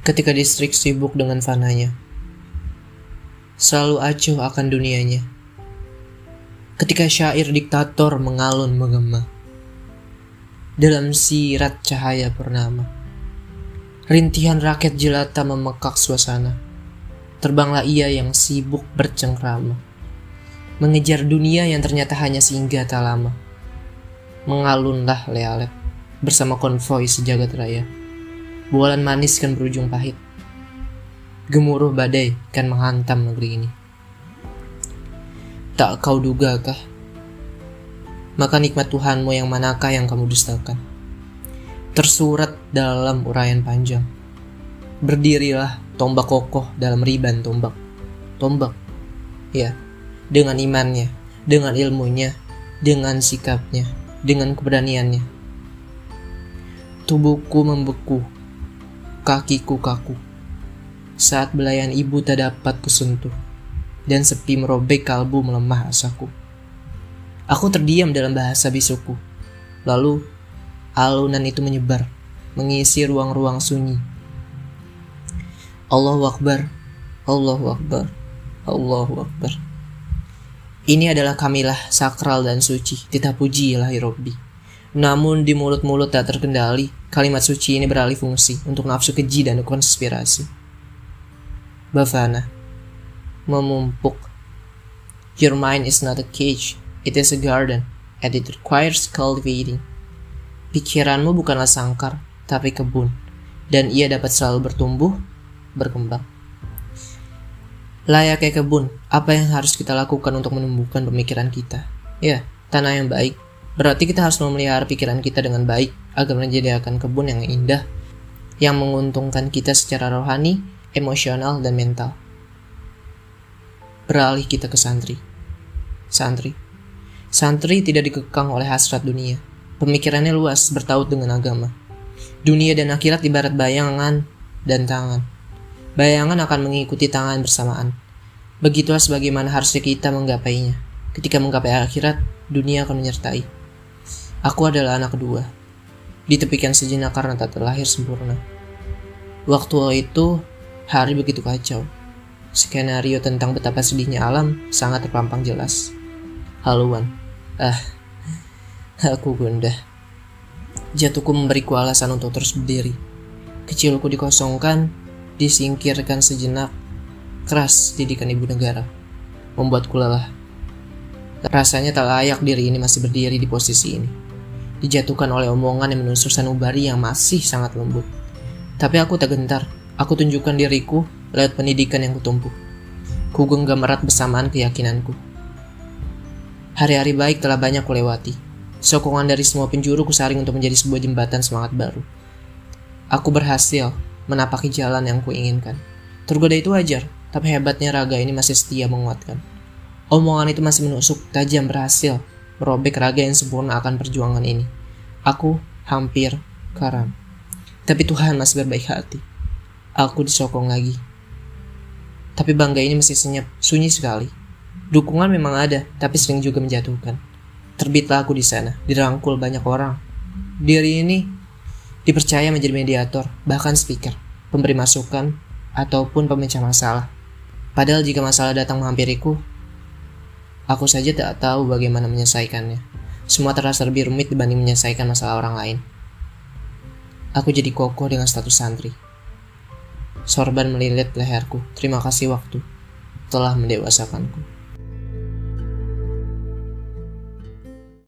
ketika distrik sibuk dengan fananya. Selalu acuh akan dunianya. Ketika syair diktator mengalun menggema. Dalam sirat cahaya purnama. Rintihan raket jelata memekak suasana. Terbanglah ia yang sibuk bercengkrama. Mengejar dunia yang ternyata hanya singgah tak lama. Mengalunlah lealet bersama konvoi sejagat raya. Bualan manis kan berujung pahit. Gemuruh badai kan menghantam negeri ini. Tak kau duga kah? Maka nikmat Tuhanmu yang manakah yang kamu dustakan? Tersurat dalam uraian panjang. Berdirilah tombak kokoh dalam riban tombak. Tombak. Ya, dengan imannya, dengan ilmunya, dengan sikapnya, dengan keberaniannya. Tubuhku membeku kakiku kaku. Saat belayan ibu tak dapat kusentuh, dan sepi merobek kalbu melemah asaku. Aku terdiam dalam bahasa bisuku. Lalu, alunan itu menyebar, mengisi ruang-ruang sunyi. Allahu Akbar, Allahu Akbar, Allahu Akbar. Ini adalah kamilah sakral dan suci, kita puji ilahi Robbi. Namun di mulut-mulut tak terkendali, kalimat suci ini beralih fungsi untuk nafsu keji dan konspirasi. Bavana memumpuk. Your mind is not a cage, it is a garden, and it requires cultivating. Pikiranmu bukanlah sangkar, tapi kebun, dan ia dapat selalu bertumbuh, berkembang. Layaknya kebun, apa yang harus kita lakukan untuk menumbuhkan pemikiran kita? Ya, tanah yang baik, Berarti kita harus memelihara pikiran kita dengan baik agar menyediakan kebun yang indah yang menguntungkan kita secara rohani, emosional, dan mental. Beralih kita ke santri. Santri. Santri tidak dikekang oleh hasrat dunia. Pemikirannya luas, bertaut dengan agama. Dunia dan akhirat ibarat bayangan dan tangan. Bayangan akan mengikuti tangan bersamaan. Begitulah sebagaimana harusnya kita menggapainya. Ketika menggapai akhirat, dunia akan menyertai. Aku adalah anak kedua. Ditepikan sejenak karena tak terlahir sempurna. Waktu itu, hari begitu kacau. Skenario tentang betapa sedihnya alam sangat terpampang jelas. Haluan. Ah, aku gundah. Jatuhku memberiku alasan untuk terus berdiri. Kecilku dikosongkan, disingkirkan sejenak. Keras didikan ibu negara. Membuatku lelah. Rasanya tak layak diri ini masih berdiri di posisi ini dijatuhkan oleh omongan yang menusuk sanubari yang masih sangat lembut. Tapi aku tak gentar, aku tunjukkan diriku lewat pendidikan yang kutumpu. Ku genggam erat bersamaan keyakinanku. Hari-hari baik telah banyak kulewati. Sokongan dari semua penjuru kusaring untuk menjadi sebuah jembatan semangat baru. Aku berhasil menapaki jalan yang kuinginkan. Tergoda itu wajar, tapi hebatnya raga ini masih setia menguatkan. Omongan itu masih menusuk tajam berhasil merobek raga yang sempurna akan perjuangan ini. Aku hampir karam. Tapi Tuhan masih berbaik hati. Aku disokong lagi. Tapi bangga ini masih senyap, sunyi sekali. Dukungan memang ada, tapi sering juga menjatuhkan. Terbitlah aku di sana, dirangkul banyak orang. Diri ini dipercaya menjadi mediator, bahkan speaker, pemberi masukan, ataupun pemecah masalah. Padahal jika masalah datang menghampiriku, Aku saja tak tahu bagaimana menyelesaikannya. Semua terasa lebih rumit dibanding menyelesaikan masalah orang lain. Aku jadi kokoh dengan status santri. Sorban melilit leherku. Terima kasih waktu telah mendewasakanku.